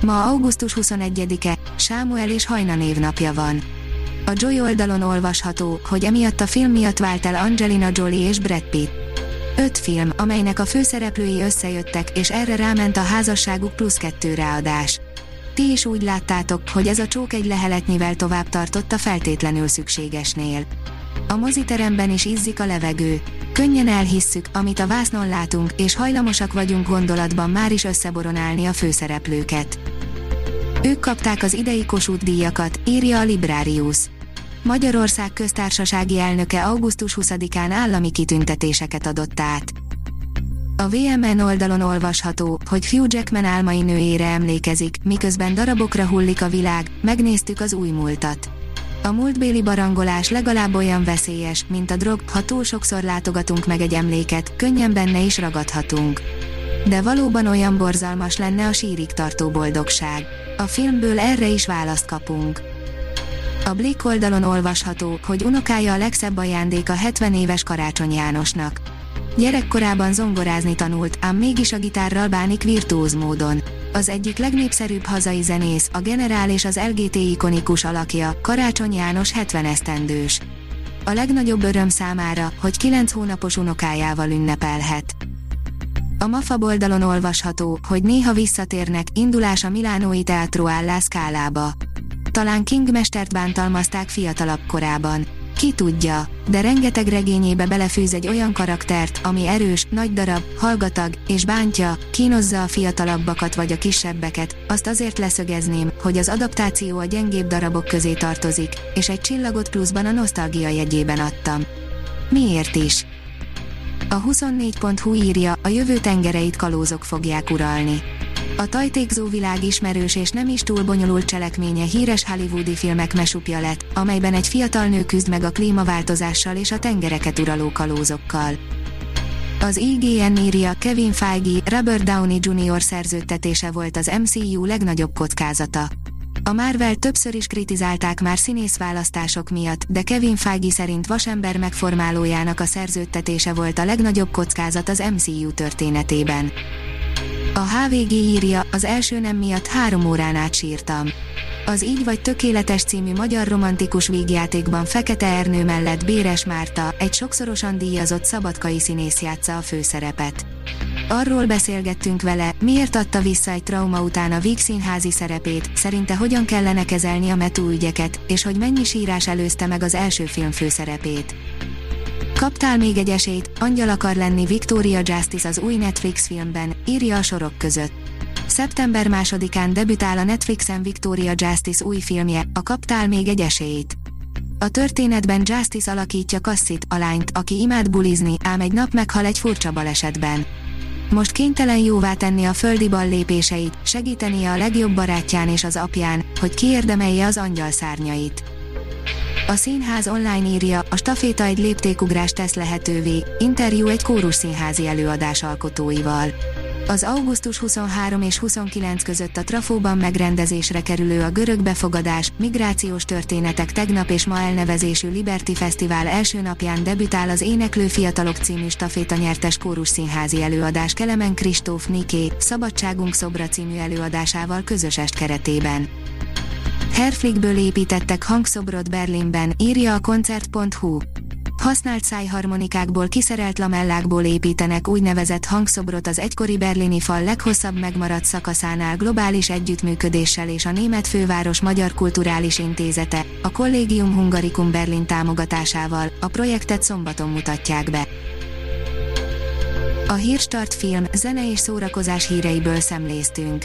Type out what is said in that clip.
Ma augusztus 21-e, Sámuel és Hajna névnapja van. A Joy oldalon olvasható, hogy emiatt a film miatt vált el Angelina Jolie és Brad Pitt. Öt film, amelynek a főszereplői összejöttek, és erre ráment a házasságuk plusz kettő ráadás. Ti is úgy láttátok, hogy ez a csók egy leheletnyivel tovább tartott a feltétlenül szükségesnél. A moziteremben is izzik a levegő. Könnyen elhisszük, amit a vásznon látunk, és hajlamosak vagyunk gondolatban már is összeboronálni a főszereplőket. Ők kapták az idei Kossuth díjakat, írja a Librarius. Magyarország köztársasági elnöke augusztus 20-án állami kitüntetéseket adott át. A VMN oldalon olvasható, hogy Hugh Jackman álmai nőjére emlékezik, miközben darabokra hullik a világ, megnéztük az új múltat. A múltbéli barangolás legalább olyan veszélyes, mint a drog, ha túl sokszor látogatunk meg egy emléket, könnyen benne is ragadhatunk. De valóban olyan borzalmas lenne a sírig tartó boldogság. A filmből erre is választ kapunk. A Blick oldalon olvasható, hogy unokája a legszebb ajándék a 70 éves Karácsony Jánosnak. Gyerekkorában zongorázni tanult, ám mégis a gitárral bánik virtuóz módon. Az egyik legnépszerűbb hazai zenész, a generál és az LGT ikonikus alakja, Karácsony János 70 esztendős. A legnagyobb öröm számára, hogy 9 hónapos unokájával ünnepelhet. A MAFA oldalon olvasható, hogy néha visszatérnek, indulás a Milánói Teatro Szkálába. Talán King mestert bántalmazták fiatalabb korában. Ki tudja, de rengeteg regényébe belefűz egy olyan karaktert, ami erős, nagy darab, hallgatag, és bántja, kínozza a fiatalabbakat vagy a kisebbeket, azt azért leszögezném, hogy az adaptáció a gyengébb darabok közé tartozik, és egy csillagot pluszban a nosztalgia jegyében adtam. Miért is? A 24.hu írja, a jövő tengereit kalózok fogják uralni. A tajtékzó világ ismerős és nem is túl bonyolult cselekménye híres hollywoodi filmek mesupja lett, amelyben egy fiatal nő küzd meg a klímaváltozással és a tengereket uraló kalózokkal. Az IGN írja, Kevin Feige, Robert Downey Jr. szerződtetése volt az MCU legnagyobb kockázata. A Marvel többször is kritizálták már színészválasztások miatt, de Kevin Feige szerint vasember megformálójának a szerződtetése volt a legnagyobb kockázat az MCU történetében. A HVG írja, az első nem miatt három órán át sírtam. Az Így vagy Tökéletes című magyar romantikus vígjátékban Fekete Ernő mellett Béres Márta, egy sokszorosan díjazott szabadkai színész játsza a főszerepet. Arról beszélgettünk vele, miért adta vissza egy trauma után a Víg színházi szerepét, szerinte hogyan kellene kezelni a metú ügyeket, és hogy mennyi sírás előzte meg az első film főszerepét. Kaptál még egy esélyt, angyal akar lenni Victoria Justice az új Netflix filmben, írja a sorok között. Szeptember másodikán debütál a Netflixen Victoria Justice új filmje, a Kaptál még egy esélyt. A történetben Justice alakítja Cassit, a lányt, aki imád bulizni, ám egy nap meghal egy furcsa balesetben. Most kénytelen jóvá tenni a földi bal lépéseit, segítenie a legjobb barátján és az apján, hogy kiérdemelje az angyal szárnyait. A színház online írja, a staféta egy léptékugrást tesz lehetővé, interjú egy kórus színházi előadás alkotóival. Az augusztus 23 és 29 között a Trafóban megrendezésre kerülő a görög befogadás, migrációs történetek tegnap és ma elnevezésű Liberty Fesztivál első napján debütál az Éneklő Fiatalok című staféta nyertes kórus színházi előadás Kelemen Kristóf Niké, Szabadságunk szobra című előadásával közös est keretében. Herflickből építettek hangszobrot Berlinben, írja a koncert.hu. Használt szájharmonikákból kiszerelt lamellákból építenek úgynevezett hangszobrot az egykori berlini fal leghosszabb megmaradt szakaszánál globális együttműködéssel és a német főváros Magyar Kulturális Intézete, a Collegium Hungaricum Berlin támogatásával, a projektet szombaton mutatják be. A Hírstart film, zene és szórakozás híreiből szemléztünk.